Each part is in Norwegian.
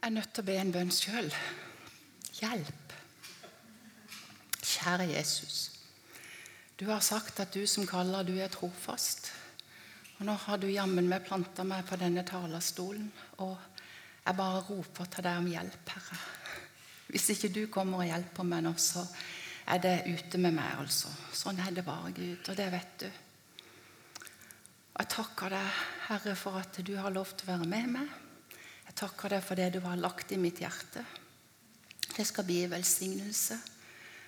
Jeg er nødt til å be en bønn sjøl. Hjelp. Kjære Jesus. Du har sagt at du som kaller, du er trofast. Og nå har du jammen meg planta meg på denne talerstolen, og jeg bare roper til deg om hjelp, Herre. Hvis ikke du kommer og hjelper meg nå, så er det ute med meg, altså. Sånn er det bare, Gud, og det vet du. Jeg takker deg, Herre, for at du har lov til å være med meg. Jeg takker deg for det du har lagt i mitt hjerte. Det skal bli velsignelse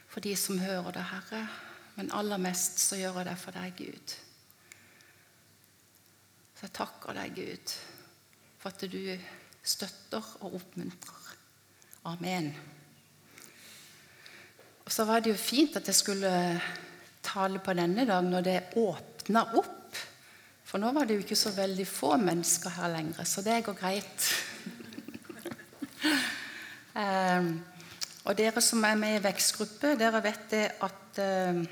for de som hører det, Herre. Men aller mest så gjør jeg det for deg, Gud. Så jeg takker deg, Gud, for at du støtter og oppmuntrer. Amen. Og Så var det jo fint at jeg skulle tale på denne dag når det åpna opp. For nå var det jo ikke så veldig få mennesker her lenger, så det går greit. Um, og dere som er med i vekstgruppe, dere vet det at eh,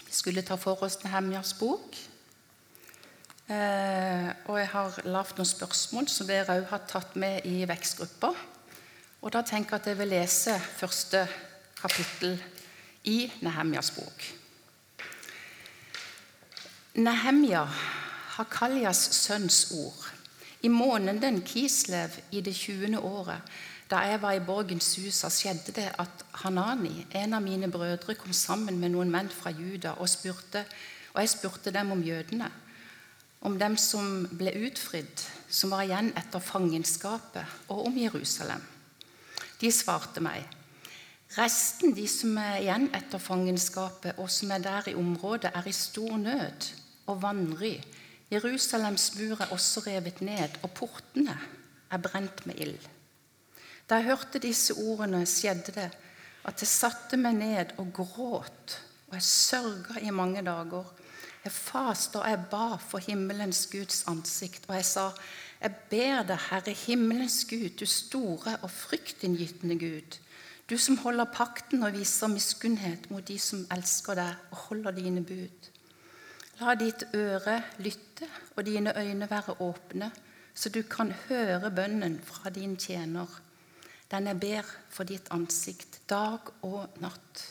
vi skulle ta for oss Nehemjas bok. Eh, og jeg har lagd noen spørsmål som dere òg har tatt med i vekstgruppa. Og da tenker jeg at jeg vil lese første kapittel i Nehemjas bok. Nehemja, Hakaljas sønns ord. I måneden Kislev i det 20. året, da jeg var i Borgens hus, skjedde det at Hanani, en av mine brødre, kom sammen med noen menn fra Juda, og, spurte, og jeg spurte dem om jødene, om dem som ble utfridd, som var igjen etter fangenskapet, og om Jerusalem. De svarte meg. Resten, de som er igjen etter fangenskapet, og som er der i området, er i stor nød og vanry Jerusalems mur er også revet ned, og portene er brent med ild. Da jeg hørte disse ordene, skjedde det at jeg satte meg ned og gråt, og jeg sørga i mange dager. Jeg faste og jeg ba for himmelens Guds ansikt, og jeg sa, jeg ber deg, Herre himmelens Gud, du store og fryktinngytende Gud, du som holder pakten og viser miskunnhet mot de som elsker deg og holder dine bud. La ditt øre lytte og dine øyne være åpne, så du kan høre bønnen fra din tjener. Den jeg ber for ditt ansikt dag og natt.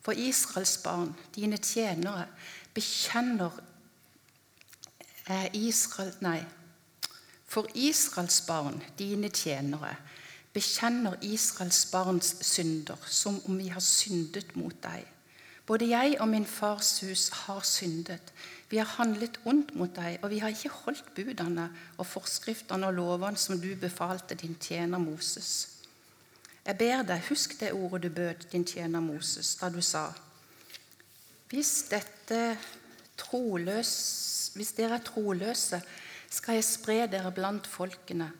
For Israels barn, dine tjenere, bekjenner eh, Israel, nei, For Israels barn, dine tjenere, bekjenner Israels barns synder som om vi har syndet mot deg. Både jeg og min fars hus har syndet. Vi har handlet ondt mot deg, og vi har ikke holdt budene og forskriftene og lovene som du befalte din tjener Moses. Jeg ber deg, husk det ordet du bød din tjener Moses da du sa:" Hvis, troløs, hvis dere er troløse, skal jeg spre dere blant folkene.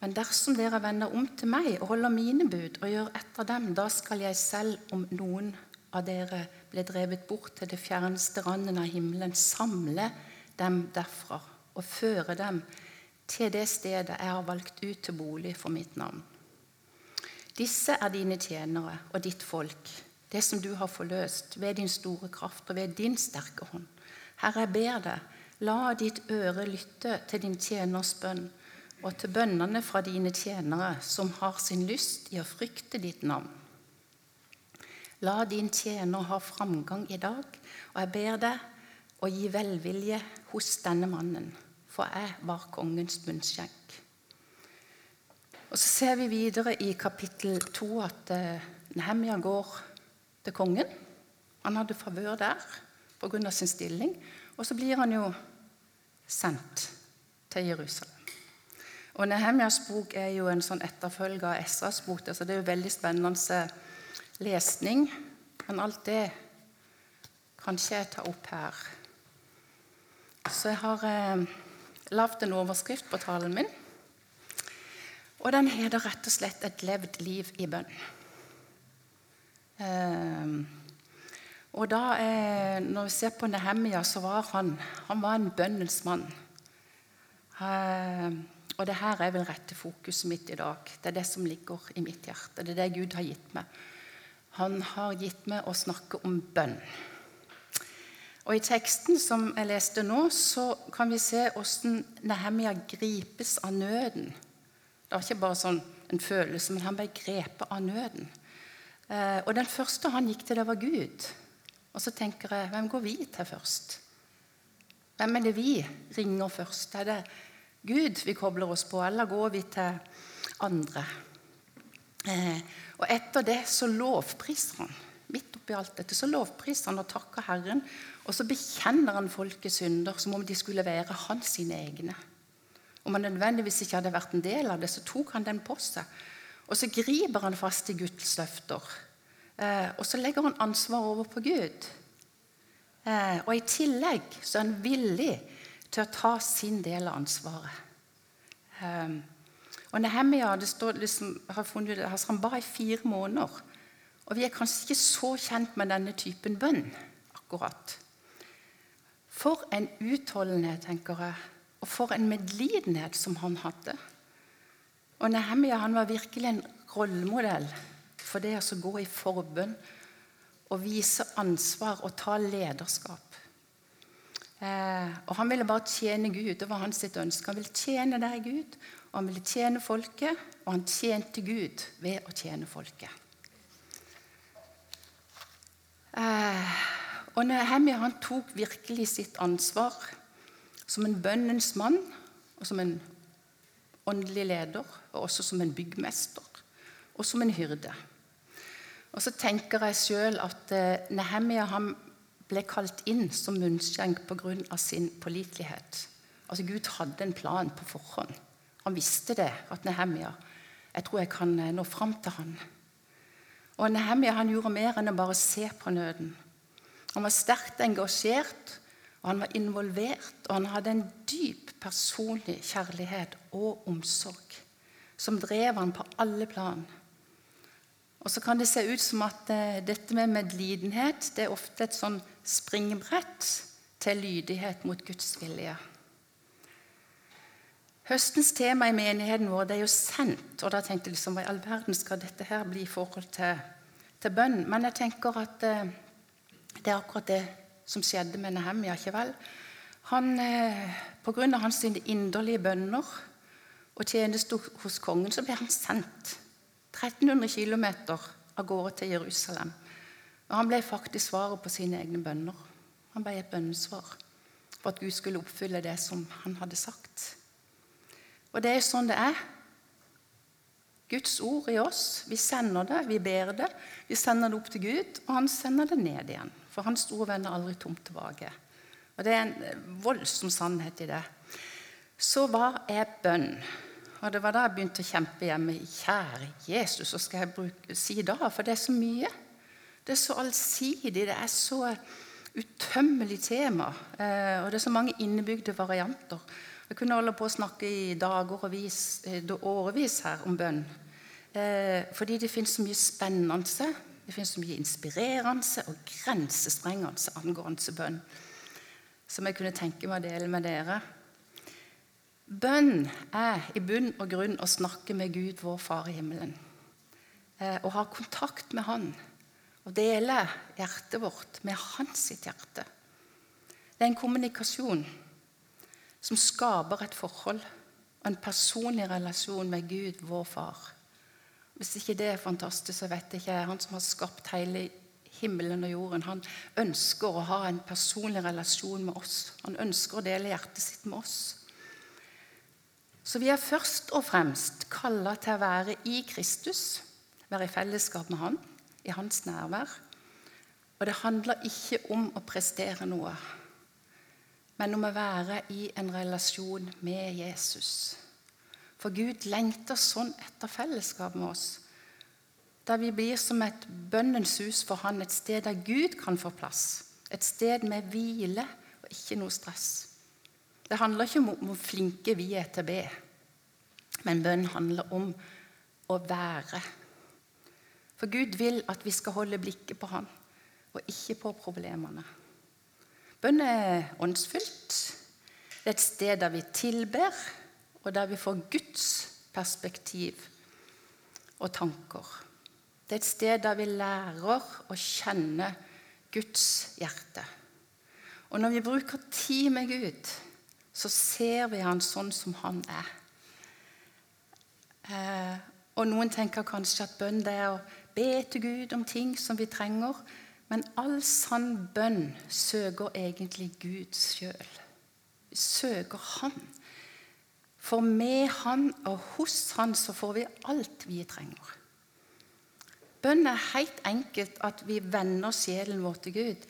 Men dersom dere vender om til meg og holder mine bud og gjør etter dem, da skal jeg selv, om noen av dere ble drevet bort til det fjerneste randen av himmelen, samle dem derfra og føre dem til det stedet jeg har valgt ut til bolig for mitt navn. Disse er dine tjenere og ditt folk, det som du har forløst ved din store kraft og ved din sterke hånd. Herre, jeg ber deg, la ditt øre lytte til din tjeners bønn og til bønnene fra dine tjenere som har sin lyst i å frykte ditt navn. La din tjener ha framgang i dag, og jeg ber deg å gi velvilje hos denne mannen, for jeg var kongens munnskjenk. Og Så ser vi videre i kapittel to at eh, Nehemia går til kongen. Han hadde favør der pga. sin stilling. Og så blir han jo sendt til Jerusalem. Og Nehemjas bok er jo en sånn etterfølge av Esras bok. så Det er jo veldig spennende lesning, men alt det kan ikke jeg ta opp her. Så jeg har eh, lagd en overskrift på talen min. Og den heter rett og slett 'Et levd liv i bønn'. Eh, og da, eh, Når vi ser på Nehemia, så var han, han var en bønnens mann. Eh, og det her er vel rette fokuset mitt i dag. Det er det som ligger i mitt hjerte. Det er det Gud har gitt meg. Han har gitt meg å snakke om bønn. Og I teksten som jeg leste nå, så kan vi se hvordan Nehemia gripes av nøden Det var ikke bare sånn en følelse, men han ble grepet av nøden. Eh, og den første han gikk til, det var Gud. Og så tenker jeg, hvem går vi til først? Hvem er det vi ringer først? Er det Gud vi kobler oss på, eller går vi til andre? Eh, og etter det så lovpriser han. Midt oppi alt dette så lovpriser han og takker Herren. Og så bekjenner han folkets synder som om de skulle være hans sine egne. Om han nødvendigvis ikke hadde vært en del av det, så tok han den på seg. Og så griper han fast i Guds løfter. Eh, og så legger han ansvaret over på Gud. Eh, og i tillegg så er han villig til å ta sin del av ansvaret. Og Nehemia det står liksom, har funnet ut, altså han ba i fire måneder. Og vi er kanskje ikke så kjent med denne typen bønn akkurat. For en utholdenhet, tenker jeg, og for en medlidenhet som han hadde. Og Nehemia han var virkelig en rollemodell for det å gå i forbønn og vise ansvar og ta lederskap. Eh, og Han ville bare tjene Gud. Det var hans sitt ønske. Han ville tjene deg, Gud, han ville tjene folket. Og han tjente Gud ved å tjene folket. Eh, og Nehemia han tok virkelig sitt ansvar som en bønnens mann og som en åndelig leder, og også som en byggmester og som en hyrde. Og så tenker jeg sjøl at eh, Nehemia han ble kalt inn som munnskjenk pga. sin pålitelighet. Altså Gud hadde en plan på forhånd. Han visste det, at Nehemia Jeg tror jeg kan eh, nå fram til han. Og Nehemia han gjorde mer enn å bare se på nøden. Han var sterkt engasjert, og han var involvert, og han hadde en dyp personlig kjærlighet og omsorg som drev han på alle plan. Og så kan det se ut som at uh, dette med medlidenhet det er ofte et sånn springbrett til lydighet mot Guds vilje. Høstens tema i menigheten vår det er jo sendt. Og da tenkte jeg liksom, hva i all verden skal dette her bli i forhold til, til bønn? Men jeg tenker at eh, det er akkurat det som skjedde med Nehemia. ikke vel? Han, eh, av hans inderlige bønner og tjeneste hos kongen så ble han sendt 1300 km av gårde til Jerusalem. Og Han ble faktisk svaret på sine egne bønner. Han ble et bønnesvar for at Gud skulle oppfylle det som han hadde sagt. Og det er sånn det er. Guds ord i oss. Vi sender det, vi ber det. Vi sender det opp til Gud, og han sender det ned igjen. For hans ord vender aldri tomt tilbake. Og Det er en voldsom sannhet i det. Så hva er bønn? Og Det var da jeg begynte å kjempe hjemme. Kjære Jesus, hva skal jeg bruke, si da? For det er så mye. Det er så allsidig. Det er så utømmelig tema. Eh, og det er så mange innebygde varianter. Jeg kunne holde på å snakke i dager og vis, eh, årevis her om bønn. fordi det finnes så mye spennende det finnes så mye inspirerende og grensesprengende angående bønn som jeg kunne tenke meg å dele med dere. Bønn er i bunn og grunn å snakke med Gud, vår Far i himmelen. Eh, å ha kontakt med Han. Og dele hjertet vårt med hans sitt hjerte. Det er en kommunikasjon som skaper et forhold og en personlig relasjon med Gud, vår Far. Hvis ikke det er fantastisk, så vet jeg ikke. Han som har skapt hele himmelen og jorden, han ønsker å ha en personlig relasjon med oss. Han ønsker å dele hjertet sitt med oss. Så vi er først og fremst kalla til å være i Kristus, være i fellesskap med Han, i Hans nærvær. Og det handler ikke om å prestere noe, men om å være i en relasjon med Jesus. For Gud lengter sånn etter fellesskap med oss. Der vi blir som et bønnens hus for Han, et sted der Gud kan få plass. Et sted med hvile og ikke noe stress. Det handler ikke om hvor flinke vi er til å be, men bønn handler om å være. For Gud vil at vi skal holde blikket på Han, og ikke på problemene. Bønn er åndsfylt. Det er et sted der vi tilber, og der vi får Guds perspektiv og tanker. Det er et sted der vi lærer å kjenne Guds hjerte. Og når vi bruker tid med Gud, så ser vi han sånn som han er. Og noen tenker kanskje at bønn er å be til Gud om ting som vi trenger. Men all sann bønn søker egentlig Gud sjøl. Søker Han. For med Han og hos Han så får vi alt vi trenger. Bønn er helt enkelt at vi vender sjelen vår til Gud.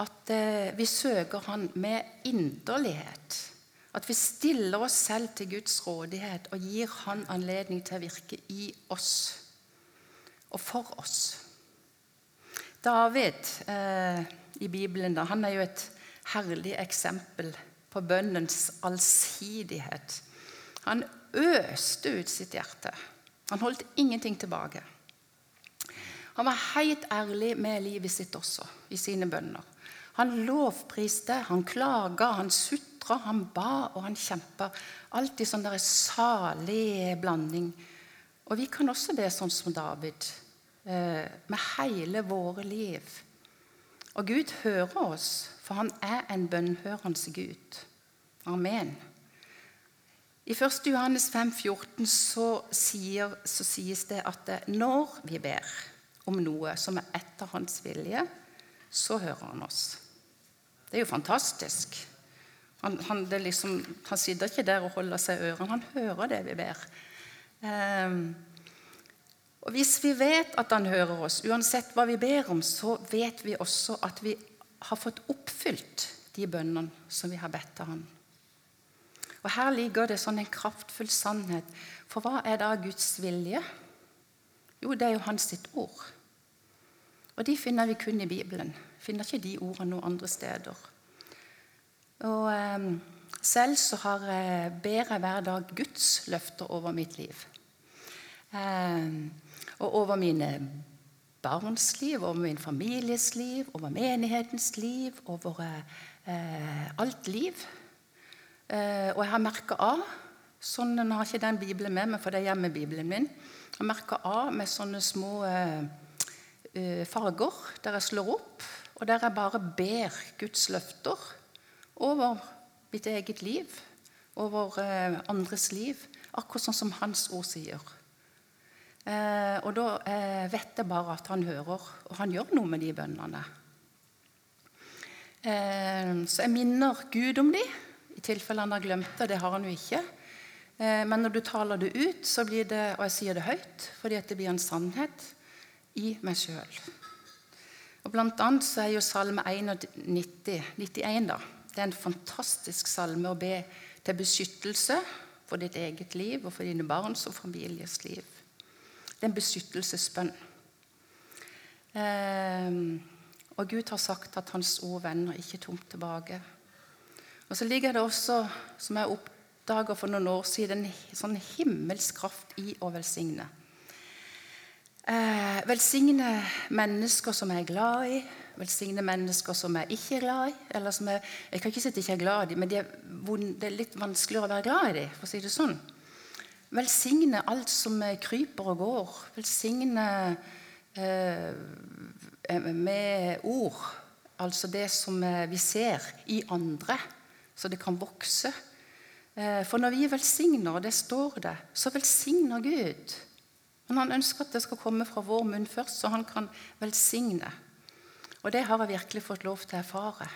At eh, vi søker Han med inderlighet. At vi stiller oss selv til Guds rådighet og gir Han anledning til å virke i oss og for oss. David eh, i Bibelen da, han er jo et herlig eksempel på bønnens allsidighet. Han øste ut sitt hjerte. Han holdt ingenting tilbake. Han var helt ærlig med livet sitt også, i sine bønner. Han lovpriste, han klaga, han sutra, han ba og han kjempa. Alltid sånn der salig blanding. Og vi kan også be sånn som David, med hele våre liv. Og Gud hører oss, for han er en bønnhørende Gud. Amen. I 1. Johannes 5, 14 så, sier, så sies det at når vi ber om noe som er etter hans vilje, så hører han oss. Det er jo fantastisk. Han, han, liksom, han sitter ikke der og holder seg i ørene. Han hører det vi ber. Um, og Hvis vi vet at han hører oss, uansett hva vi ber om, så vet vi også at vi har fått oppfylt de bønnene som vi har bedt til han. Og Her ligger det sånn en kraftfull sannhet. For hva er da Guds vilje? Jo, det er jo hans sitt ord. Og de finner vi kun i Bibelen. Finner ikke de ordene noen andre steder. Og eh, Selv så har jeg, ber jeg hver dag Guds løfter over mitt liv. Eh, og over mine barns liv, over min families liv, over menighetens liv, over eh, alt liv. Eh, og jeg har merka av sånn, Jeg har ikke den Bibelen med meg, for det er hjemmebibelen min. Jeg har merka av med sånne små eh, Eh, farger der jeg slår opp, og der jeg bare ber Guds løfter over mitt eget liv, over eh, andres liv, akkurat sånn som Hans ord sier. Eh, og da vet jeg bare at han hører, og han gjør noe med de bønnene. Så jeg minner Gud om de, i tilfelle han har glemt det. Det har han jo ikke. Men når du taler det ut, så blir det, og jeg sier det høyt, fordi det blir en sannhet, i meg sjøl. Blant annet så er jo Salme 91, 91 da. Det er en fantastisk salme å be til beskyttelse for ditt eget liv og for dine barns og families liv. Det er en beskyttelsesbønn. Eh, og Gud har sagt at Hans ord vender ikke tomt tilbake. Og Så ligger det også, som jeg oppdaga for noen år siden, en sånn himmelsk kraft i å velsigne. Eh, velsigne mennesker som jeg er glad i, velsigne mennesker som jeg ikke er glad i. eller som Jeg, jeg kan ikke si at jeg ikke er glad i dem, men det er, det er, litt vanskeligere å være glad i dem. for å si det sånn. Velsigne alt som kryper og går. Velsigne eh, med ord, altså det som vi ser i andre, så det kan vokse. Eh, for når vi velsigner, og det står det, så velsigner Gud. Men han ønsker at det skal komme fra vår munn først, så han kan velsigne. Og det har jeg virkelig fått lov til å erfare.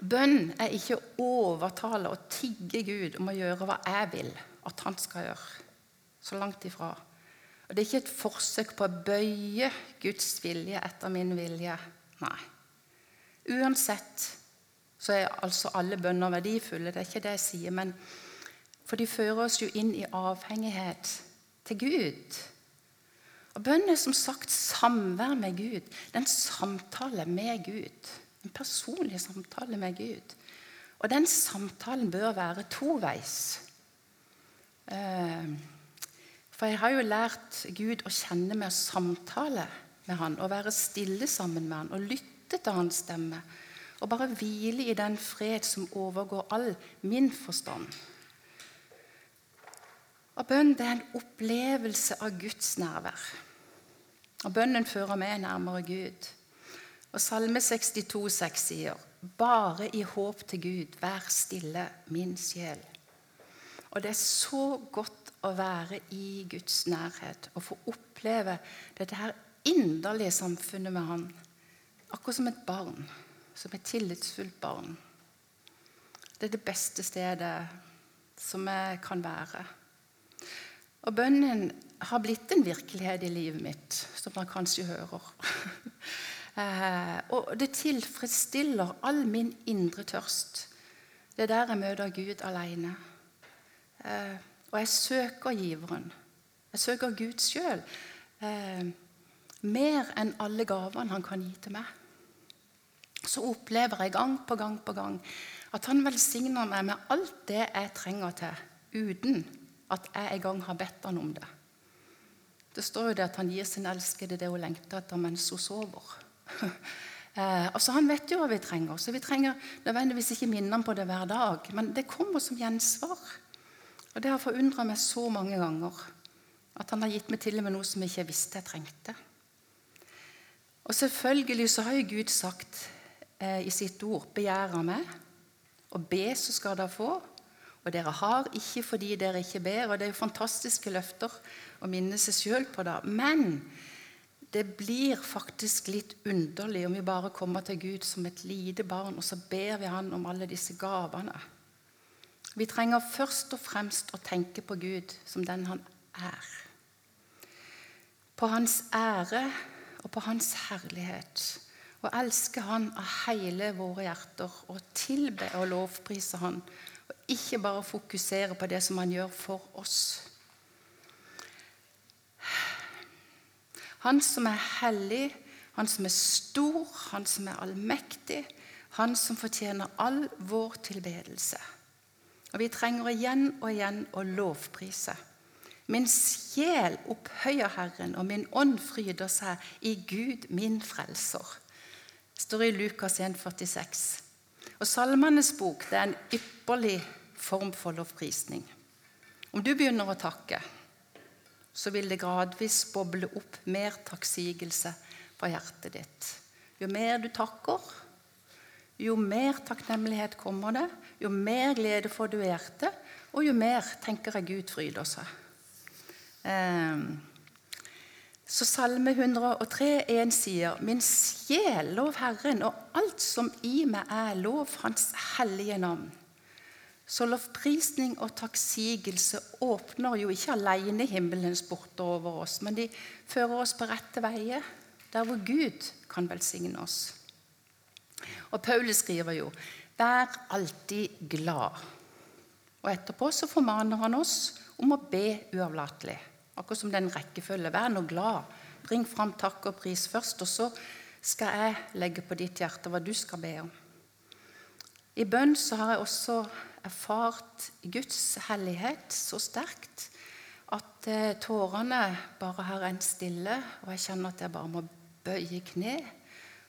Bønn er ikke å overtale og tigge Gud om å gjøre hva jeg vil at han skal gjøre. Så langt ifra. Og Det er ikke et forsøk på å bøye Guds vilje etter min vilje. Nei. Uansett så er altså alle bønner verdifulle. Det er ikke det jeg sier. Men for de fører oss jo inn i avhengighet til Gud. Og Bønn er som sagt samvær med Gud. Det er en samtale med Gud. En personlig samtale med Gud. Og den samtalen bør være toveis. Eh, for jeg har jo lært Gud å kjenne med å samtale med Han, og være stille sammen med Han og lytte til Hans stemme. Og bare hvile i den fred som overgår all min forstand. Og bønn det er en opplevelse av Guds nærvær. Og Bønnen fører meg nærmere Gud. Og Salme 62, 6 sier, 'Bare i håp til Gud, vær stille, min sjel'. Og det er så godt å være i Guds nærhet og få oppleve dette her inderlige samfunnet med Han. Akkurat som et barn. Som et tillitsfullt barn. Det er det beste stedet som jeg kan være. Og bønnen har blitt en virkelighet i livet mitt, som man kanskje hører. Eh, og det tilfredsstiller all min indre tørst. Det er der jeg møter Gud alene. Eh, og jeg søker giveren. Jeg søker Gud sjøl. Eh, mer enn alle gavene han kan gi til meg. Så opplever jeg gang på gang på gang at han velsigner meg med alt det jeg trenger til, uten at jeg en gang har bedt han om det. Det står jo det at han gir sin elskede det hun lengter etter mens hun sover. altså Han vet jo hva vi trenger, så vi trenger nødvendigvis ikke minne ham på det hver dag. Men det kommer som gjensvar. Og det har forundra meg så mange ganger at han har gitt meg til og med noe som jeg ikke visste jeg trengte. Og selvfølgelig så har jo Gud sagt eh, i sitt ord 'begjær av meg', og be, så skal dere få. Og dere har ikke fordi dere ikke ber. Og det er jo fantastiske løfter å minne seg sjøl på det. Men det blir faktisk litt underlig om vi bare kommer til Gud som et lite barn, og så ber vi Han om alle disse gavene. Vi trenger først og fremst å tenke på Gud som den han er. På hans ære og på hans herlighet. Og elske Han av hele våre hjerter og tilbe og lovprise Han. Og ikke bare fokusere på det som Han gjør for oss. Han som er hellig, han som er stor, han som er allmektig, han som fortjener all vår tilbedelse. Og Vi trenger igjen og igjen å lovprise. Min sjel opphøyer Herren, og min ånd fryder seg i Gud, min frelser. Det står i Lukas 1, 46. Og Salmenes bok det er en ypperlig form for lovprisning. Om du begynner å takke, så vil det gradvis boble opp mer takksigelse fra hjertet ditt. Jo mer du takker, jo mer takknemlighet kommer det, jo mer glede får du i hjertet, og jo mer tenker jeg Gud fryder seg. Ehm, så Salme 103, 1 sier Min sjel, lov Herren, og alt som i meg er, lov Hans hellige navn. Så lovprisning og takksigelse åpner jo ikke alene himmelens porter over oss, men de fører oss på rette veier, der hvor Gud kan velsigne oss. Og Paulus skriver jo 'Vær alltid glad'. Og etterpå så formaner han oss om å be uavlatelig. Akkurat som den rekkefølge. Vær nå glad. Bring fram takk og pris først, og så skal jeg legge på ditt hjerte hva du skal be om. I bønn så har jeg også erfart Guds hellighet så sterkt at eh, tårene bare har rent stille, og jeg kjenner at jeg bare må bøye kne.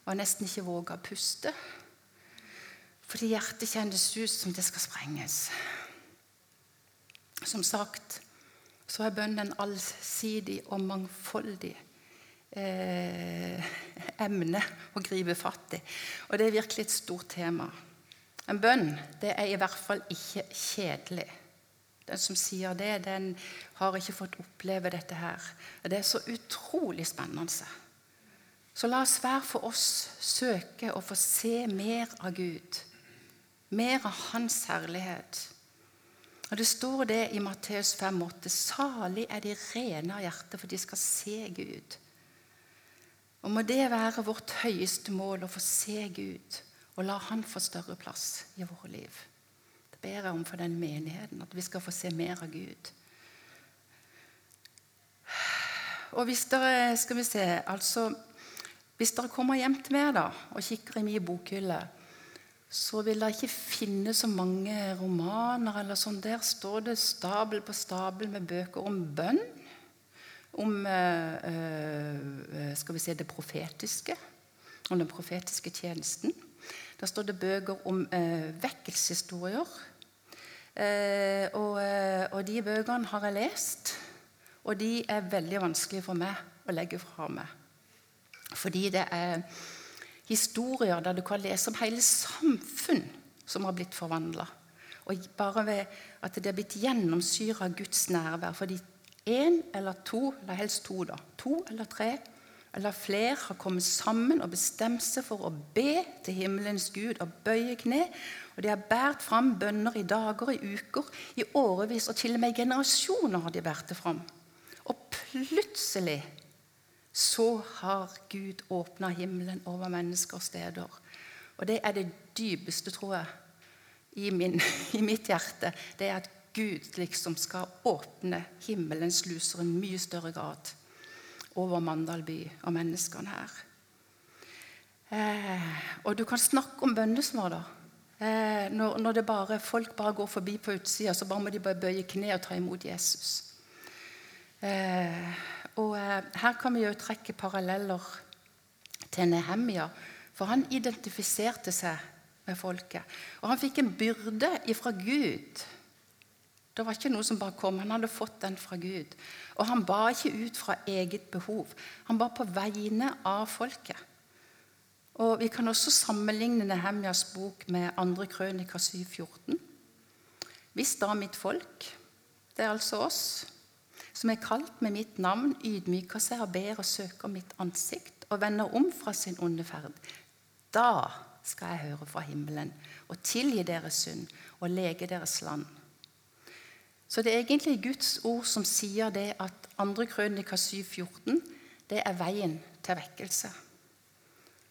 Og nesten ikke våger å puste. Fordi hjertet kjennes ut som det skal sprenges. Som sagt så er bønnen en allsidig og mangfoldig eh, emne å gripe fatt i. Og det er virkelig et stort tema. En bønn det er i hvert fall ikke kjedelig. Den som sier det, den har ikke fått oppleve dette her. Det er så utrolig spennende. Så la oss hver for oss søke å få se mer av Gud. Mer av Hans herlighet. Og Det står det i Matteus 5,8.: Salig er de rene av hjerte, for de skal se Gud. Og Må det være vårt høyeste mål å få se Gud og la Han få større plass i våre liv. Det ber jeg om for den menigheten, at vi skal få se mer av Gud. Og hvis dere skal vi se, altså, hvis dere kommer hjem til meg da, og kikker i min bokhylle, så vil dere ikke finne så mange romaner. eller sånn. Der står det stabel på stabel med bøker om bønn. Om øh, øh, skal vi se, det profetiske. Om den profetiske tjenesten. Der står det bøker om eh, vekkelseshistorier. Eh, og, eh, og, de bøkene har jeg lest, og de er veldig vanskelige for meg å legge fra meg. Fordi det er historier der du kan lese om hele samfunn som har blitt forvandla. Og bare ved at det er blitt gjennomsyra av Guds nærvær. Fordi én eller to, eller helst to, da, to eller tre eller flere har kommet sammen og bestemt seg for å be til himmelens Gud og bøye kne. Og de har båret fram bønner i dager, i uker, i årevis, og til og med i generasjoner har de båret det fram. Og plutselig så har Gud åpna himmelen over mennesker og steder. Og det er det dypeste, tror jeg, i, min, i mitt hjerte. Det er at Gud liksom skal åpne himmelens luser i en mye større grad over Mandal by og menneskene her. Eh, og du kan snakke om bønnesvar, da. Eh, når, når bare, folk bare går forbi på utsida, så bare må de bare bøye kne og ta imot Jesus. Eh, og eh, Her kan vi jo trekke paralleller til Nehemia, for han identifiserte seg med folket. Og han fikk en byrde ifra Gud det var ikke noe som bare kom. Han hadde fått den fra Gud. Og han ba ikke ut fra eget behov. Han ba på vegne av folket. Og Vi kan også sammenligne Nehemjas bok med 2. krønika 7,14. Hvis da mitt folk, det er altså oss, som er kalt med mitt navn, ydmyker seg og ber og søker mitt ansikt og vender om fra sin onde ferd, da skal jeg høre fra himmelen og tilgi deres synd og lege deres land. Så det er egentlig Guds ord som sier det at 2. Krønika 7,14 det er veien til vekkelse.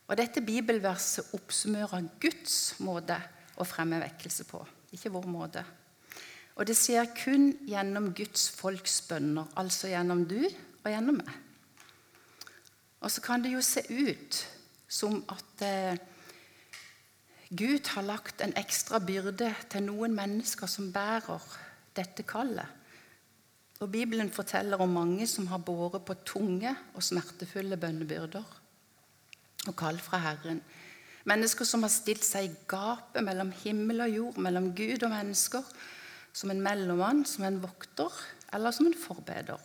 Og Dette bibelverset oppsummerer Guds måte å fremme vekkelse på, ikke vår måte. Og det skjer kun gjennom Guds folks bønner, altså gjennom du og gjennom meg. Og så kan det jo se ut som at eh, Gud har lagt en ekstra byrde til noen mennesker som bærer dette kallet. Og Bibelen forteller om mange som har båret på tunge og smertefulle bønnebyrder og kall fra Herren. Mennesker som har stilt seg i gapet mellom himmel og jord, mellom Gud og mennesker, som en mellommann, som en vokter eller som en forbeder.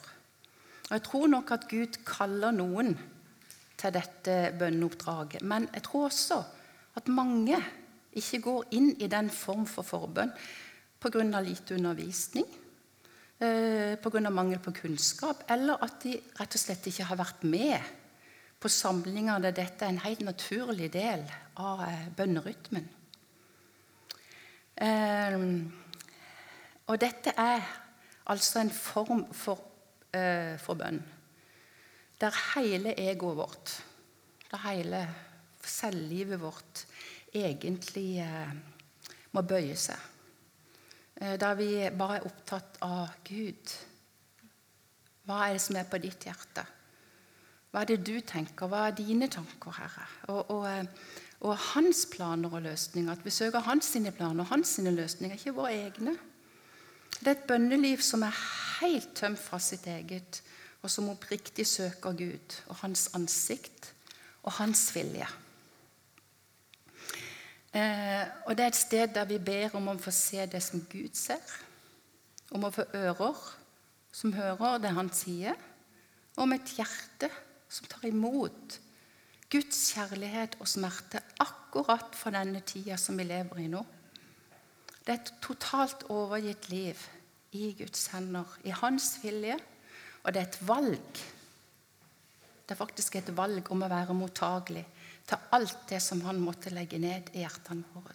Og Jeg tror nok at Gud kaller noen til dette bønneoppdraget. Men jeg tror også at mange ikke går inn i den form for forbønn pga. lite undervisning, eh, pga. mangel på kunnskap, eller at de rett og slett ikke har vært med på samlinger der dette er en helt naturlig del av eh, bønnerytmen. Eh, og dette er altså en form for, for bønn der hele egoet vårt, der hele selvlivet vårt, egentlig må bøye seg. Eh, der vi bare er opptatt av Gud. Hva er det som er på ditt hjerte? Hva er det du tenker? Hva er dine tanker, Herre? Og, og, eh, og hans planer og løsninger. At vi søker hans sine planer og hans sine løsninger, ikke våre egne. Det er et bønneliv som er helt tømt fra sitt eget, og som oppriktig søker Gud og hans ansikt og hans vilje. Eh, og det er et sted der vi ber om å få se det som Gud ser. Om å få ører som hører det han sier. Og om et hjerte som tar imot Guds kjærlighet og smerte akkurat for denne tida som vi lever i nå. Det er et totalt overgitt liv i Guds hender, i hans vilje. Og det er et valg. Det er faktisk et valg om å være mottagelig til alt det som han måtte legge ned i hjertene våre.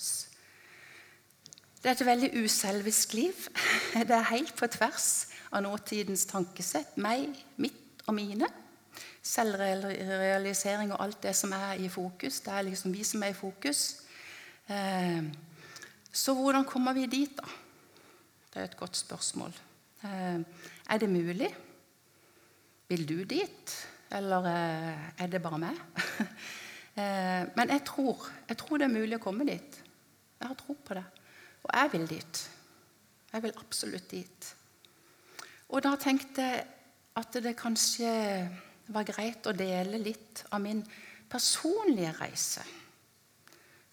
Det er et veldig uselvisk liv. Det er helt på tvers av nåtidens tankesett. Meg, mitt og mine. Selvrealisering og alt det som er i fokus. Det er liksom vi som er i fokus. Eh, så hvordan kommer vi dit, da? Det er et godt spørsmål. Eh, er det mulig? Vil du dit? Eller eh, er det bare meg? Eh, men jeg tror, jeg tror det er mulig å komme dit. Jeg har tro på det. Og jeg vil dit. Jeg vil absolutt dit. Og da tenkte jeg at det kanskje var greit å dele litt av min personlige reise.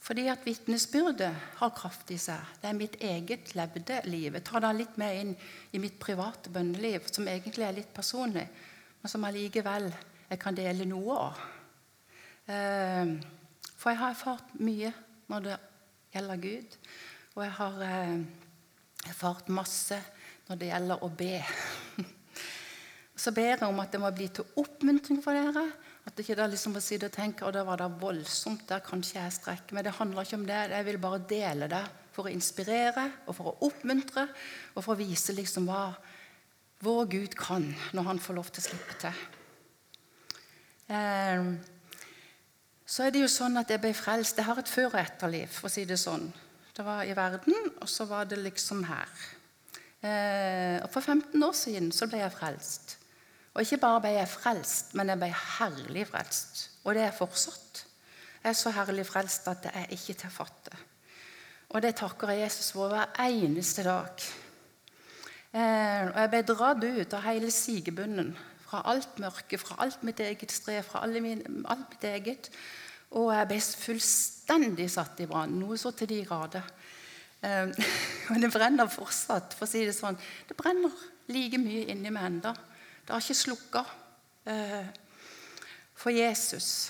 Fordi at vitnesbyrdet har kraft i seg. Det er mitt eget levde liv. Jeg tar da litt med inn i mitt private bønneliv, som egentlig er litt personlig, men som allikevel jeg kan dele noe av. Ehm, for jeg har erfart mye når det gjelder Gud. Og jeg har, eh, erfart masse når det gjelder å be. Så ber jeg om at det må bli til oppmuntring for dere. At det ikke er liksom å sitte og tenke og det var da voldsomt, der kanskje jeg strekker Men det handler ikke om det. Jeg vil bare dele det for å inspirere og for å oppmuntre og for å vise liksom hva vår Gud kan når han får lov til å slippe til. Eh, så er det jo sånn at jeg ble frelst. Jeg har et før- og etterliv, for å si det sånn. Det var i verden, og så var det liksom her. Eh, og For 15 år siden så ble jeg frelst. Og ikke bare ble jeg frelst, men jeg ble herlig frelst. Og det er jeg fortsatt. Jeg er så herlig frelst at det er ikke til å fatte. Og det takker jeg Jesus for hver eneste dag. Eh, og jeg ble dratt ut av hele sigebunnen. Fra alt mørke, fra alt mitt eget strev, fra mine, alt mitt eget. Og jeg ble fullstendig satt i brann. Noe så til de grader. Um, og det brenner fortsatt, for å si det sånn. Det brenner like mye inni meg ennå. Det har ikke slukka uh, for Jesus.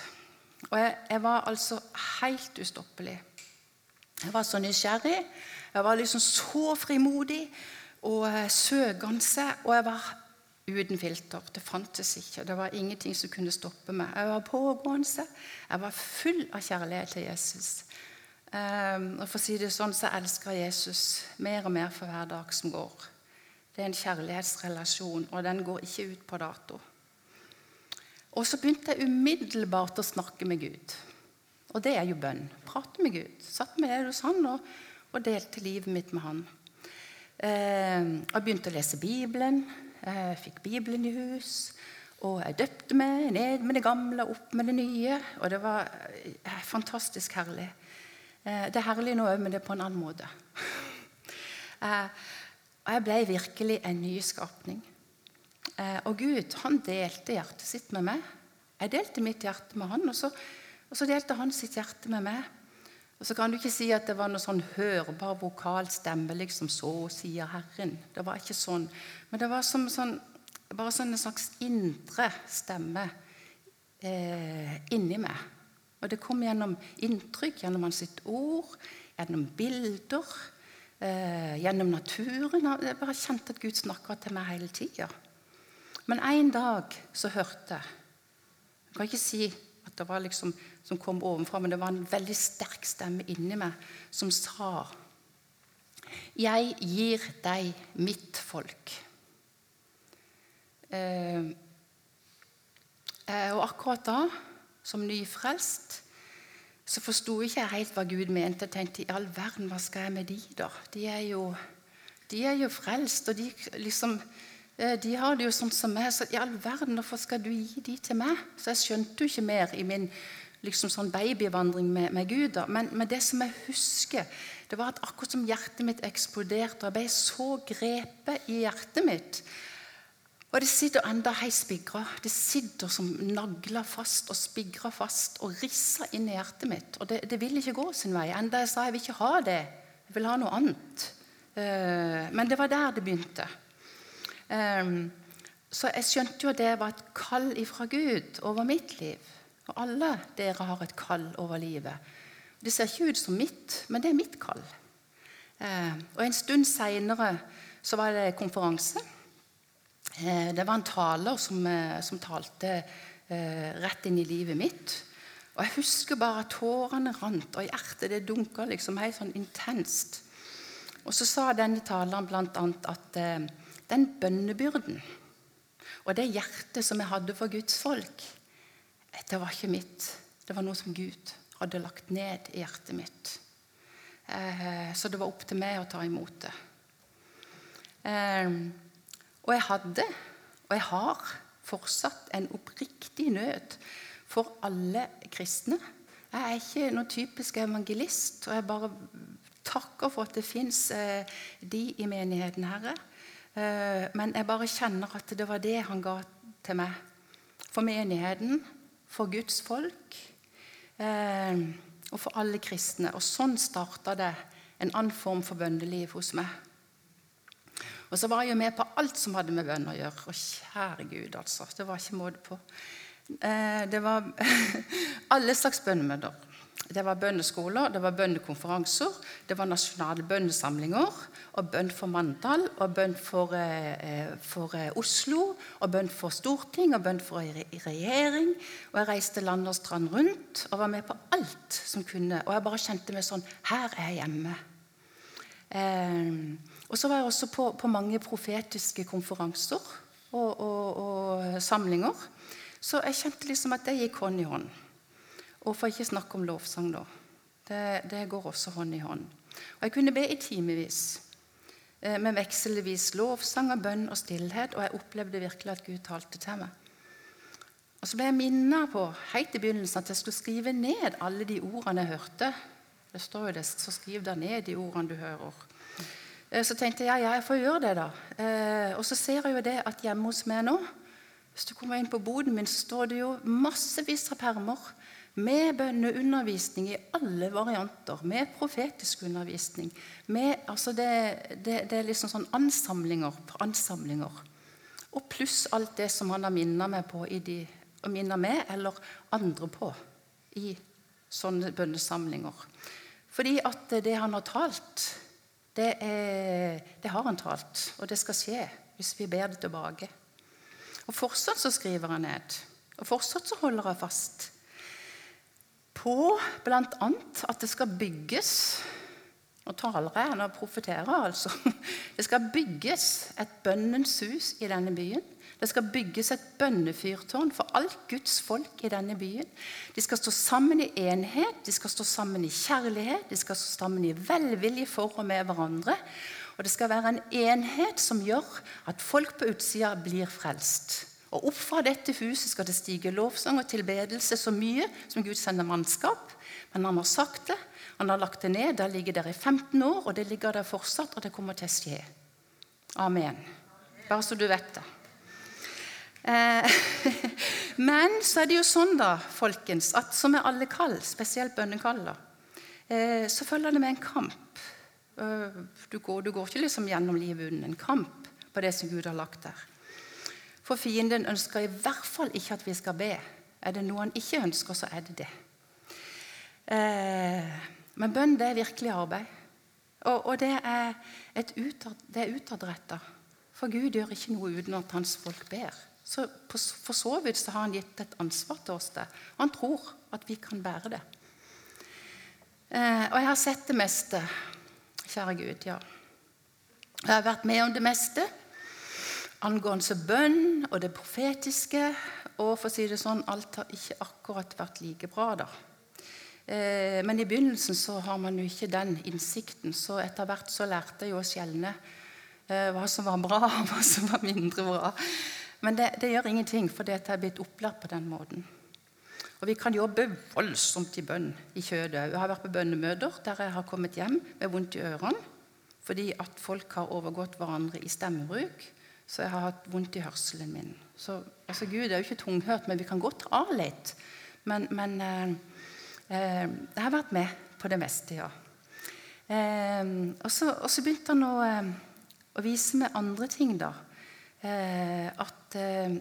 Og jeg, jeg, var altså helt ustoppelig. Jeg var så nysgjerrig. Jeg var liksom så frimodig og eh, søkende. Og jeg var uten filter. Det fantes ikke. Det var ingenting som kunne stoppe meg. Jeg var pågående. Jeg var full av kjærlighet til Jesus. Um, og for å si det sånn, så elsker Jesus mer og mer for hver dag som går. Det er en kjærlighetsrelasjon, og den går ikke ut på dato. Og så begynte jeg umiddelbart å snakke med Gud. Og det er jo bønn. Prate med Gud. Satt med hos han og, og, delte livet mitt med han. Eh, jeg begynte å lese Bibelen. Jeg fikk Bibelen i hus. Og jeg døpte meg ned med det gamle, opp med det nye. Og det var eh, fantastisk herlig. Eh, det er herlig nå òg, men det er på en annen måte. eh, og jeg ble virkelig en ny skapning. Eh, og Gud han delte hjertet sitt med meg. Jeg delte mitt hjerte med han, og så, og så delte han sitt hjerte med meg. Og Så kan du ikke si at det var noe sånn hørbar vokal stemme, liksom 'Så sier Herren'. Det var ikke sånn. Men det var som sånn, bare sånn en slags indre stemme eh, inni meg. Og det kom gjennom inntrykk, gjennom hans sitt ord, gjennom bilder eh, gjennom naturen. Jeg bare kjente at Gud snakka til meg hele tida. Men en dag så hørte jeg Jeg kan ikke si at det var liksom som kom ovenfra, men det var en veldig sterk stemme inni meg som sa Jeg gir deg mitt folk. Eh, eh og akkurat da, som nyfrelst, så forsto ikke helt hva Gud mente. Jeg tenkte i all verden, hva skal jeg med de da? De er jo, de er jo frelst, og de, liksom, eh, de har det jo sånn som meg. Så i all verden, hvorfor skal du gi de til meg? Så jeg skjønte jo ikke mer i min liksom sånn babyvandring med, med Gud. da. Men, men, det som jeg husker, det var at akkurat som hjertet mitt eksploderte, og jeg ble så grepet i hjertet mitt og det sitter enda hei spigra. Det sitter som nagler fast og spigra fast og risser inn i hjertet mitt. Og det, det, vil ikke gå sin vei. Enda jeg sa jeg vil ikke ha det. Jeg vil ha noe annet. Uh, men det var der det begynte. Um, så jeg skjønte jo at det var et kall ifra Gud over mitt liv. Og alle dere har et kall over livet. Det ser ikke ut som mitt, men det er mitt kall. Eh, og En stund seinere var det konferanse. Eh, det var en taler som, eh, som talte eh, rett inn i livet mitt. Og Jeg husker bare at tårene rant, og hjertet det dunka liksom helt sånn intenst. Og Så sa denne taleren bl.a. at eh, den bønnebyrden og det hjertet som jeg hadde for Guds folk, det var ikke mitt. Det var noe som Gud hadde lagt ned i hjertet mitt. Eh, så det var opp til meg å ta imot det. Eh, og jeg hadde, og jeg har, fortsatt en oppriktig nød for alle kristne. Jeg er ikke noen typisk evangelist, og jeg bare takker for at det fins eh, de i menigheten, Herre. Eh, men jeg bare kjenner at det var det han ga til meg. For menigheten, for Guds folk eh, og for alle kristne. Og sånn starta det en annen form for bønneliv hos meg. Og så var jeg jo med på alt som hadde med bønn å gjøre. Og kjære Gud, altså. Det var ikke måte på. Eh, det var alle slags bønnemøter. Det var bønneskoler, det var bønnekonferanser, det var nasjonale bønnesamlinger, og bønn for Mandal, og bønn for, eh, for eh, Oslo, og bønn for storting, og bønn for regjering. Og jeg reiste land og strand rundt og var med på alt som kunne. Og jeg bare kjente meg sånn Her er jeg hjemme. Eh, og så var jeg også på, på mange profetiske konferanser og, og, og samlinger. Så jeg kjente liksom at det gikk hånd i hånd. Og for ikke snakke om lovsang, da. Det, det går også hånd i hånd. Og Jeg kunne be i timevis eh, med vekselvis lovsang og bønn og stillhet, og jeg opplevde virkelig at Gud talte til meg. Og Så ble jeg minnet på helt i begynnelsen at jeg skulle skrive ned alle de ordene jeg hørte. Det står jo det, så skriv da ned de ordene du hører. Eh, så tenkte jeg ja, jeg får gjøre det, da. Eh, og så ser jeg jo det at hjemme hos meg nå hvis du kommer inn på boden min, så står det jo massevis av permer med bønneundervisning i alle varianter, med profetisk undervisning. Med, altså det, det, det, er liksom sånn ansamlinger på ansamlinger. Og pluss alt det som han har minnet meg på de, minnet meg eller andre på i sånne bønnesamlinger. Fordi at det han har talt, det, er, det har han talt. Og det skal skje hvis vi ber det tilbake. Og fortsatt så skriver han ned. Og fortsatt så holder han fast på bl.a. at det skal bygges Nå taler jeg, nå profeterer altså. Det skal bygges et bønnens hus i denne byen. Det skal bygges et bønnefyrtårn for alt Guds folk i denne byen. De skal stå sammen i enhet, de skal stå sammen i kjærlighet, de skal stå sammen i velvilje for og med hverandre. Og det skal være en enhet som gjør at folk på utsida blir frelst. Og opp fra dette huset skal det stige lovsang og tilbedelse så mye som Gud sender mannskap. Men han har sagt det, han har lagt det ned. Det ligger der i 15 år, og det ligger der fortsatt, og det kommer til å skje. Amen. Bare så du vet det. Eh, men så er det jo sånn, da, folkens, at som med alle kall, spesielt bønnekall, eh, så følger det med en kamp. Eh, du går, du går ikke liksom gjennom livet uten en kamp på det som Gud har lagt der. For fienden ønsker i hvert fall ikke at vi skal be. Er det noe han ikke ønsker, så er det det. Eh, men bønn det er virkelig arbeid. Og, og det er, utad, er utadretta. For Gud gjør ikke noe uten at hans folk ber. Så på, For så vidt så har han gitt et ansvar til oss. Og han tror at vi kan bære det. Eh, og jeg har sett det meste, kjære Gud. ja. Jeg har vært med om det meste angående bønn og det profetiske. Og for å si det sånn, alt har ikke akkurat vært like bra, da. Eh, men i begynnelsen så har man jo ikke den innsikten, så etter hvert så lærte jeg jo å skjelne eh, hva som var bra, og hva som var mindre bra. Men det, det gjør ingenting, for jeg er blitt opplært på den måten. Og vi kan jobbe voldsomt i bønn i kjødet. Jeg har vært på bønnemøter der jeg har kommet hjem med vondt i ørene fordi at folk har overgått hverandre i stemmebruk. Så jeg har hatt vondt i hørselen min. Så altså, Gud er jo ikke tunghørt, men vi kan godt av litt. Men, men eh, eh, jeg har vært med på det meste, ja. Eh, og, så, begynte han å, eh, å, vise meg andre ting, da. Eh, at eh,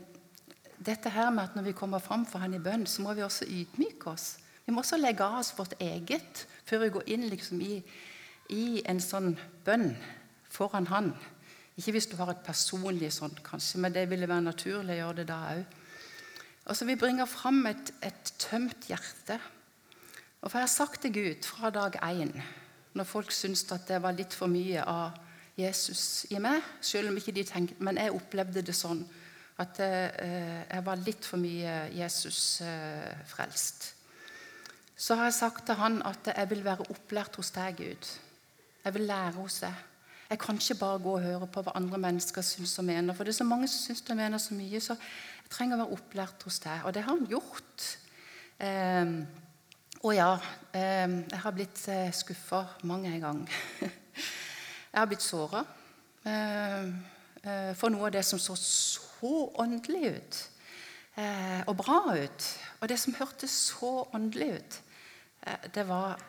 dette her med at når vi kommer fram for han i bønn, så må vi også ydmyke oss. Vi må også legge av oss vårt eget før vi går inn liksom, i, i en sånn bønn foran han. Ikke hvis du har et personlig sånt, kanskje, men det ville være naturlig å gjøre det da òg. Og så Vi bringer fram et, et, tømt hjerte. Og for Jeg har sagt til Gud fra dag én, når folk syntes at det var litt for mye av Jesus i meg, selv om ikke de tenkte, men jeg opplevde det sånn at eh, jeg var litt for mye Jesus eh. Så har jeg sagt til han at jeg vil være opplært hos deg, Gud. Jeg vil lære hos deg. Jeg kan ikke bare gå og høre på hva andre mennesker syns og mener. For det er så mange som syns og mener så mye, så jeg trenger å være opplært hos deg. Og det har han gjort. Eh, og ja, eh, jeg har blitt eh, skuffa mange gang. jeg har blitt såra ehm, eh, for noe av det som så så åndelig ut. Eh, og bra ut. Og det som hørtes så åndelig ut, eh, det var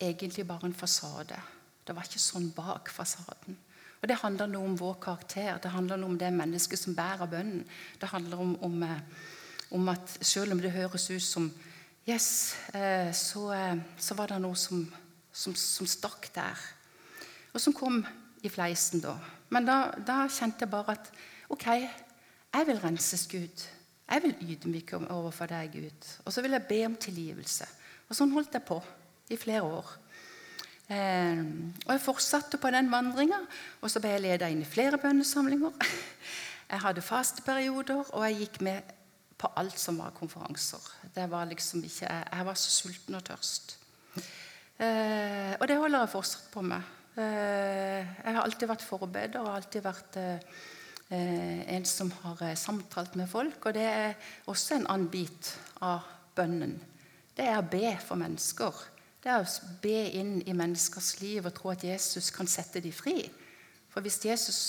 egentlig bare en fasade. Det var ikke sånn bak fasaden. Og Det handler noe om vår karakter, det handler noe om det mennesket som bærer bønnen. Det handler om, om, eh, om, at selv om det høres ut som yes, eh, så, eh, så, var det noe som, som, som, stakk der. Og som kom i fleisen da. Men da, da, kjente jeg bare at OK, jeg vil renses, Gud. Jeg vil ydmyke overfor deg, Gud. Og så vil jeg be om tilgivelse. Og sånn holdt jeg på i flere år. Eh, og Jeg fortsatte på den vandringa, og så ble jeg leda inn i flere bønnesamlinger. Jeg hadde fasteperioder, og jeg gikk med på alt som var konferanser. Var liksom ikke, Jeg var så sulten og tørst. Eh, og det holder jeg fortsatt på med. Eh, jeg har alltid vært forbeder og alltid vært eh, en som har eh, samtalt med folk. Og det er også en annen bit av bønnen. Det er å be for mennesker. Det er å be inn i menneskers liv og tro at Jesus kan sette dem fri. For hvis Jesus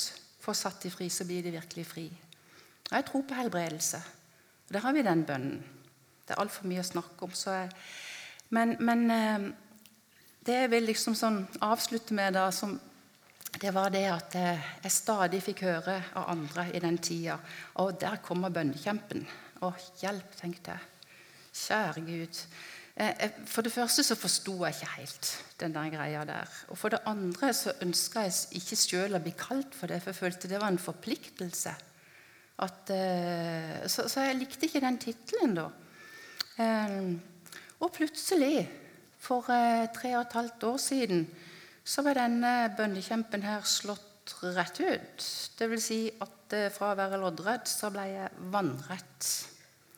får satt dem fri, så blir de virkelig fri. Og jeg tror på helbredelse. Og Der har vi den bønnen. Det er altfor mye å snakke om. Jeg, men, men, eh, det jeg vil liksom sånn avslutte med, da, som, det var det at eh, jeg stadig fikk høre av andre i den tida Og der kommer bønnekjempen. Å, hjelp, tenkte jeg. Kjære Gud. Eh, for det første så forsto jeg ikke helt den der greia der. Og for det andre så ønska jeg ikke sjøl å bli kalt for det, for jeg følte det var en forpliktelse. At, eh, så, så, jeg likte ikke den tittelen, da. Eh, og plutselig, for eh, tre og et halvt år siden, så var denne bønnekjempen her slått rett ut. Det vil si at fra å være loddrett, så ble jeg vannrett.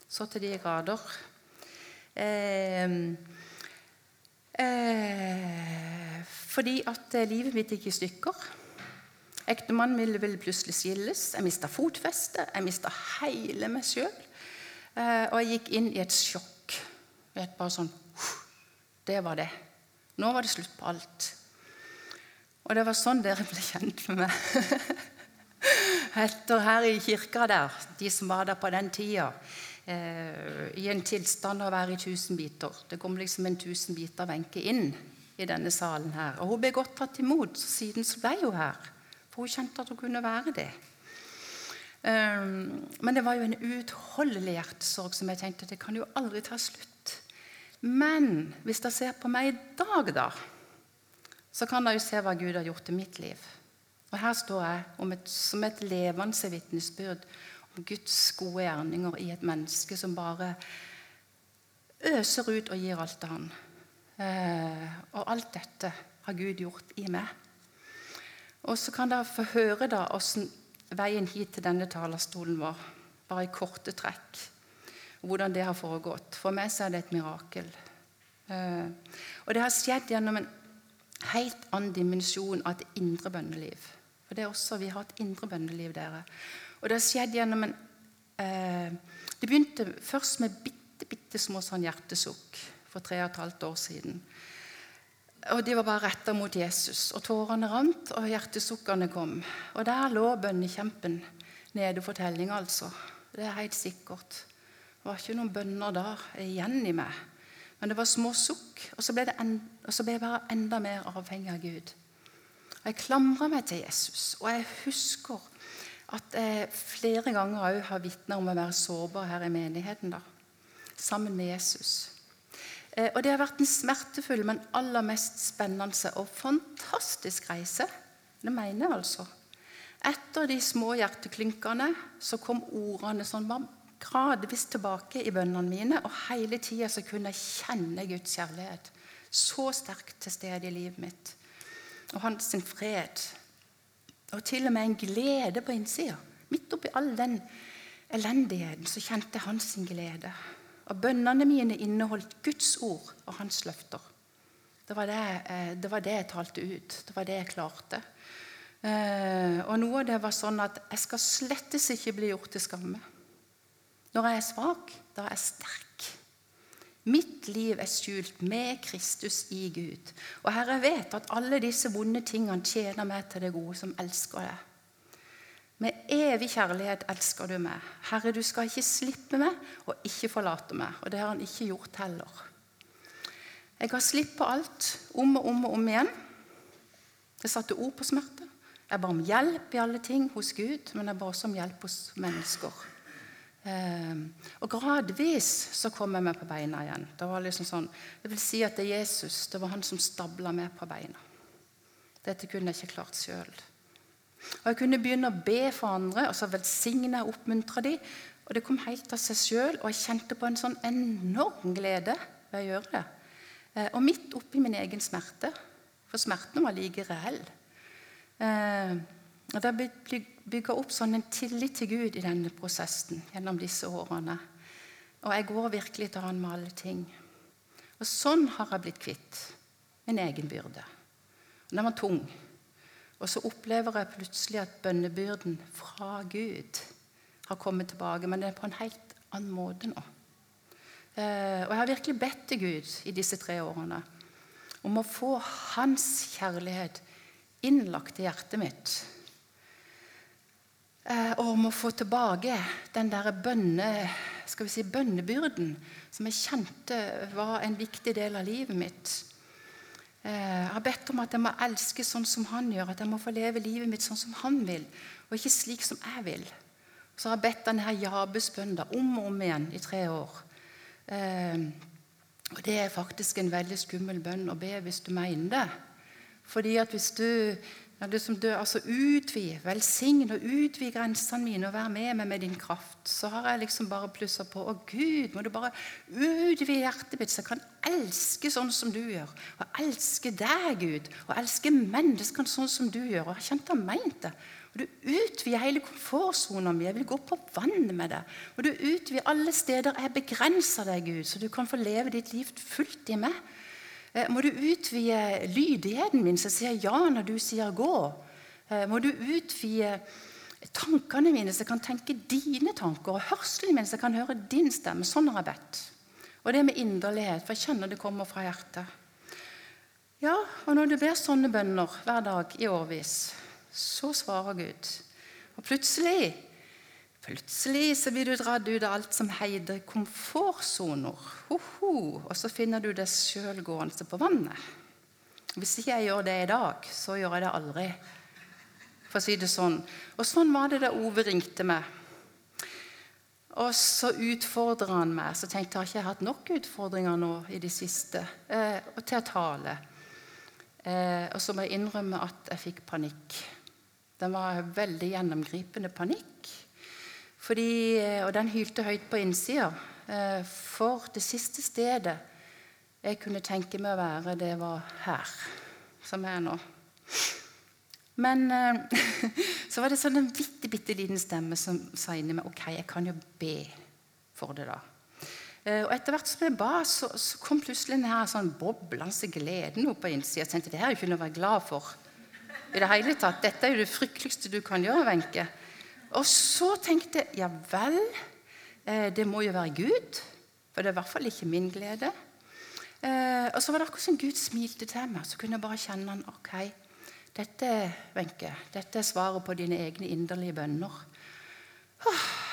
Så til de grader. Eh, eh, fordi at livet mitt gikk i stykker. Ektemannen min ville plutselig skilles. Jeg mista fotfestet. Jeg mista hele meg sjøl. Eh, og jeg gikk inn i et sjokk. Vet, bare sånn Det var det. Nå var det slutt på alt. Og det var sånn dere ble kjent med meg. Etter her i kirka der, de som var der på den tida, eh, i en tilstand av å være i tusen biter. Det kom liksom en tusen biter Wenche inn i denne salen her. Og hun ble godt tatt imot, så siden så ble hun her. For hun kjente at hun kunne være det. Um, men det var jo en uutholdelig hjertesorg som jeg tenkte det kan jo aldri ta slutt. Men hvis dere ser på meg i dag, da, så kan dere jo se hva Gud har gjort i mitt liv. Og her står jeg et, som et levende vitnesbyrd Guds gode gjerninger i et menneske som bare øser ut og gir alt til Han. Uh, og alt dette har Gud gjort i meg. Og så kan dere få høre da hvordan veien hit til denne talerstolen var. Bare i korte trekk. Hvordan det har foregått. For meg så er det et mirakel. Eh, og det har skjedd gjennom en helt annen dimensjon av et indre bønneliv. For det er også, Vi har et indre bønneliv, dere. Og det har skjedd gjennom en eh, Det begynte først med bitte, bitte små sånn hjertesukk for tre og et halvt år siden. Og de var bare retta mot Jesus. Og tårene rant, og hjertesukkene kom. Og der lå bønnekjempen nede for telling, altså. Det er helt sikkert. Det var ikke noen bønner der igjen i meg. Men det var små sukk, og så ble, en, og så ble jeg bare enda mer avhengig av Gud. Og Jeg klamra meg til Jesus, og jeg husker at jeg flere ganger òg har vitna om å være sårbar her i menigheten. da, Sammen med Jesus. Eh, og det har vært en smertefull, men aller mest spennende og fantastisk reise. Det mener jeg altså. Etter de små hjerteklynkene så kom ordene sånn gradvis tilbake i bønnene mine. Og hele tida kunne jeg kjenne Guds kjærlighet så sterkt til stede i livet mitt. Og hans fred. Og til og med en glede på innsida. Midt oppi all den elendigheten så kjente jeg hans glede. Og bønnene mine inneholdt Guds ord og hans løfter. Det var det, eh, det var det, jeg talte ut. Det var det jeg klarte. Eh, og noe av det var sånn at jeg skal slettes ikke bli gjort til skamme. Når jeg er svak, da er jeg sterk. Mitt liv er skjult med Kristus i Gud. Og Herre, jeg vet at alle disse vonde tingene tjener meg til det gode, som elsker deg. Med evig kjærlighet elsker du meg. Herre, du skal ikke slippe meg og ikke forlate meg. Og det har han ikke gjort heller. Jeg ga slipp på alt, om og om og om igjen. Jeg satte ord på smerte. Jeg ba om hjelp i alle ting hos Gud, men jeg ba også om hjelp hos mennesker. Eh, og gradvis så kom jeg meg på beina igjen. Det var liksom sånn, det vil si at det er Jesus det var han som stabla meg på beina. Dette kunne jeg ikke klart sjøl. Og Jeg kunne begynne å be for andre, og så velsigne og oppmuntre dem. Og det kom helt av seg sjøl, og jeg kjente på en sånn enorm glede ved å gjøre det. Eh, og midt oppi min egen smerte, for smerten var like reell. Eh, og Det ble bygga opp sånn en tillit til Gud i denne prosessen gjennom disse årene. Og jeg går virkelig til Han med alle ting. Og sånn har jeg blitt kvitt min egen byrde. Den var tung. Og så opplever jeg plutselig at bønnebyrden fra Gud har kommet tilbake, men det er på en helt annen måte nå. Eh, og jeg har virkelig bedt til Gud i disse tre årene om å få Hans kjærlighet innlagt i hjertet mitt. Eh, og om å få tilbake den der bønne, skal vi si, bønnebyrden som jeg kjente var en viktig del av livet mitt. Eh, jeg har bedt om at jeg må elske sånn som han gjør, at jeg må få leve livet mitt sånn som han vil, og ikke slik som jeg vil. Så har jeg bedt denne Jabes-bønnen om og om igjen i tre år. Eh, og Det er faktisk en veldig skummel bønn å be hvis du mener det. Fordi at hvis du ja, du som dør, altså Utvid, velsign og utvid grensene mine og vær med meg med din kraft. Så har jeg liksom bare plussa på. Å Gud, må du bare utvide hjertet mitt, så jeg kan elske sånn som du gjør. Og elske deg, Gud. Og elske menneskene sånn som du gjør. Og jeg kjente og ment det. Og du utvider hele komfortsona mi. Jeg vil gå på vannet med deg. Og du utvider alle steder jeg begrenser deg, Gud, så du kan få leve ditt liv fullt i meg. Eh, må du utvide lydigheten min, så sier ja når du sier gå. Eh, må du utvide tankene mine, jeg kan tenke dine tanker. Og hørselen min, jeg kan høre din stemme. Sånn har jeg bedt. Og det med inderlighet, for jeg kjenner det kommer fra hjertet. Ja, og når du ber sånne bønner hver dag i årvis, så svarer Gud. Og plutselig Plutselig så blir du dratt ut av alt som heter komfortsoner. Og så finner du deg sjøl gående på vannet. Hvis ikke jeg gjør det i dag, så gjør jeg det aldri. For å si det sånn. Og sånn var det da Ove ringte meg. Og så utfordrer han meg. Så tenkte jeg har ikke jeg hatt nok utfordringer nå i det siste eh, til å tale. Eh, og så må jeg innrømme at jeg fikk panikk. Den var veldig gjennomgripende panikk. Fordi, eh, og den hylte høyt på innsida. Eh, for det siste stedet jeg kunne tenke meg å være, det var her, som jeg er nå. Men eh, så var det sånn en bitte, bitte liten stemme som sa inni meg ok, jeg kan jo be for det, da. Og etter hvert som jeg ba, så, så kom plutselig denne sånn boblende gleden opp på innsida. Jeg tenkte det her er jo ikke noe å være glad for. i det hele tatt. Dette er jo det frykteligste du kan gjøre, Wenche. Og så tenkte jeg ja vel, eh, det må jo være Gud. For det er i hvert fall ikke min glede. Eh, og så var det akkurat som Gud smilte til meg. Så kunne jeg bare kjenne han, ok, dette, Wenche, dette er svaret på dine egne inderlige bønner.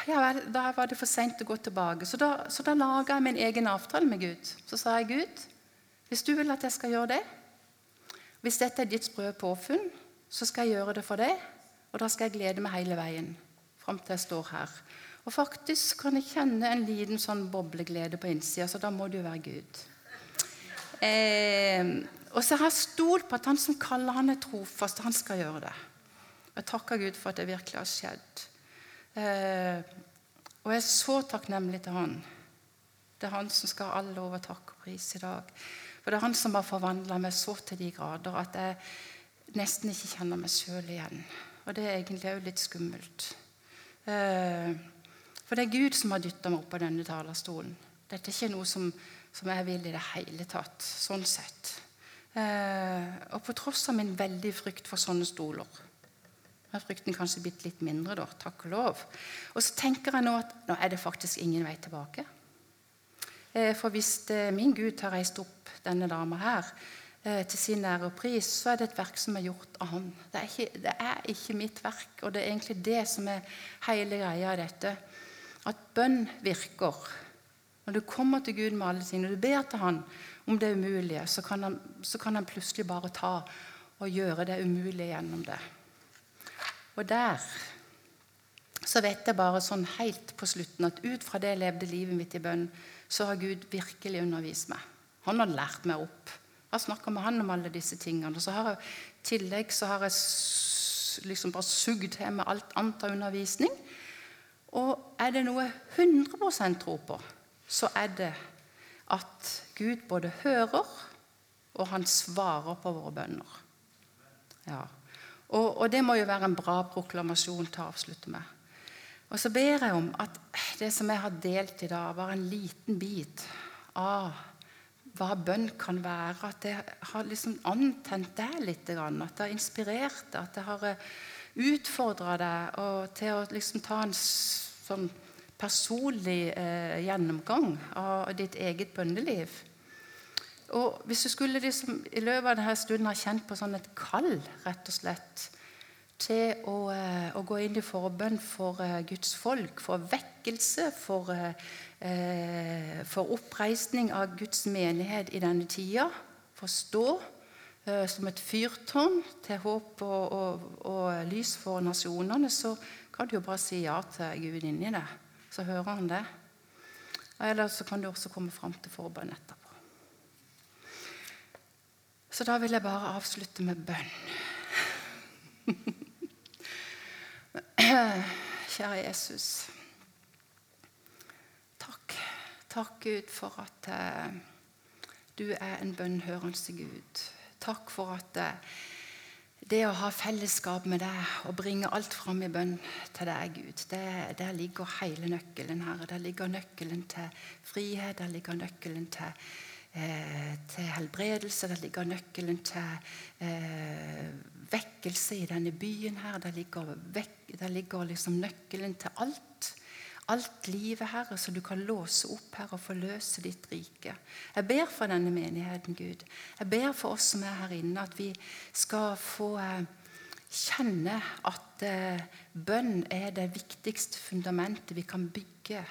Ja vel, Da var det for seint å gå tilbake. Så da, så da laga jeg min egen avtale med Gud. Så sa jeg, Gud, hvis du vil at jeg skal gjøre det, hvis dette er ditt sprø påfunn, så skal jeg gjøre det for deg. Og da skal jeg glede meg hele veien fram til jeg står her. Og faktisk kan jeg kjenne en liten sånn bobleglede på innsida, så da må det jo være Gud. Eh, og så har jeg stolt på at han som kaller han er trofast, han skal gjøre det. Jeg takker Gud for at det virkelig har skjedd. Eh, og jeg er så takknemlig til han. Det er han som skal ha all lov og takk og pris i dag. For det er han som har forvandla meg så til de grader at jeg nesten ikke kjenner meg sjøl igjen. Og det er egentlig òg litt skummelt. Eh, for det er Gud som har dytta meg opp på denne talerstolen. Dette er ikke noe som, som jeg vil i det hele tatt. Sånn sett. Eh, og på tross av min veldige frykt for sånne stoler er frykten kanskje blitt litt mindre, da, takk og lov. Og så tenker jeg nå at nå er det faktisk ingen vei tilbake. Eh, for hvis min Gud har reist opp denne dama her, til sin ære og pris, så er det et verk som er gjort av Han. Det er, ikke, det er ikke mitt verk, og det er egentlig det som er hele greia av dette. At bønn virker. Når du kommer til Gud med alle ting, når du ber til Han om det umulige, så kan han, så kan han plutselig bare ta og gjøre det umulige gjennom det. Og der så vet jeg bare sånn helt på slutten at ut fra det jeg levde livet mitt i bønn, så har Gud virkelig undervist meg. Han har lært meg opp. Jeg har snakka med han om alle disse tingene. Og så har jeg, I tillegg så har jeg liksom bare sugd til med alt annet av undervisning. Og er det noe jeg 100% tror på, så er det at Gud både hører og han svarer på våre bønner. Ja. Og, og, det må jo være en bra proklamasjon til å avslutte med. Og så ber jeg om at det som jeg har delt i dag, var en liten bit av hva bønn kan være. At det har liksom antent deg litt. At det har inspirert deg. At det har eh, utfordra deg til å liksom ta en sånn personlig eh, gjennomgang av ditt eget bønneliv. Og hvis du skulle liksom, i løpet av denne stunden ha kjent på sånn et kall rett og slett, til å, eh, å gå inn i forbønn for eh, Guds folk, for vekkelse, for, eh, for oppreisning av Guds menighet i denne tida, for å stå som et fyrtårn til håp og, og, og, lys for nasjonene, så kan du jo bare si ja til Gud inni det. Så hører han det. Eller så kan du også komme fram til forbønn etterpå. Så da vil jeg bare avslutte med bønn. Kjære Jesus. Takk. Takk, Gud, for at eh, du er en bønnhørende Gud. Takk for at eh, det å ha fellesskap med deg og bringe alt fram i bønn til deg, Gud, det, der ligger hele nøkkelen her. Der ligger nøkkelen til frihet, der ligger nøkkelen til eh, til helbredelse. Der ligger nøkkelen til eh, vekkelse i denne byen her. Der ligger, vek, der ligger liksom nøkkelen til alt. Alt livet, Herre, så du kan låse opp her og forløse ditt rike. Jeg ber for denne menigheten, Gud. Jeg ber for oss som er her inne, at vi skal få eh, kjenne at eh, bønn er det viktigste fundamentet vi kan bygge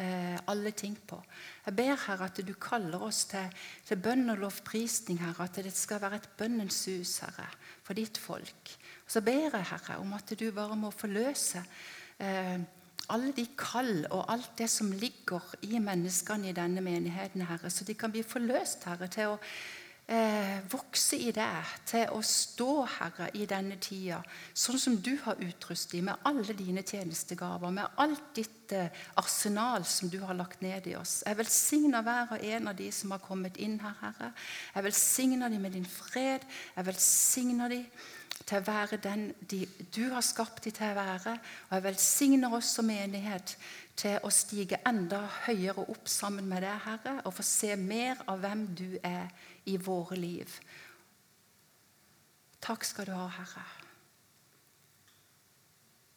eh, alle ting på. Jeg ber Herre at du kaller oss til, til bønn og lovprisning, Herre. At det skal være et bønnens hus, Herre, for ditt folk. Og så ber jeg, Herre, om at du bare må forløse eh, alle de kall og alt det som ligger i menneskene i denne menigheten, Herre, så de kan bli forløst, Herre, til å eh, vokse i deg, til å stå, Herre, i denne tida, sånn som du har utrustet dem med alle dine tjenestegaver, med alt ditt eh, arsenal som du har lagt ned i oss. Jeg velsigner hver og en av de som har kommet inn her, Herre. Jeg velsigner dem med din fred. Jeg velsigner dem til å være den de, du har skapt dem til å være. Og jeg velsigner oss som menighet til å stige enda høyere opp sammen med deg, Herre, og få se mer av hvem du er i våre liv. Takk skal du ha, Herre.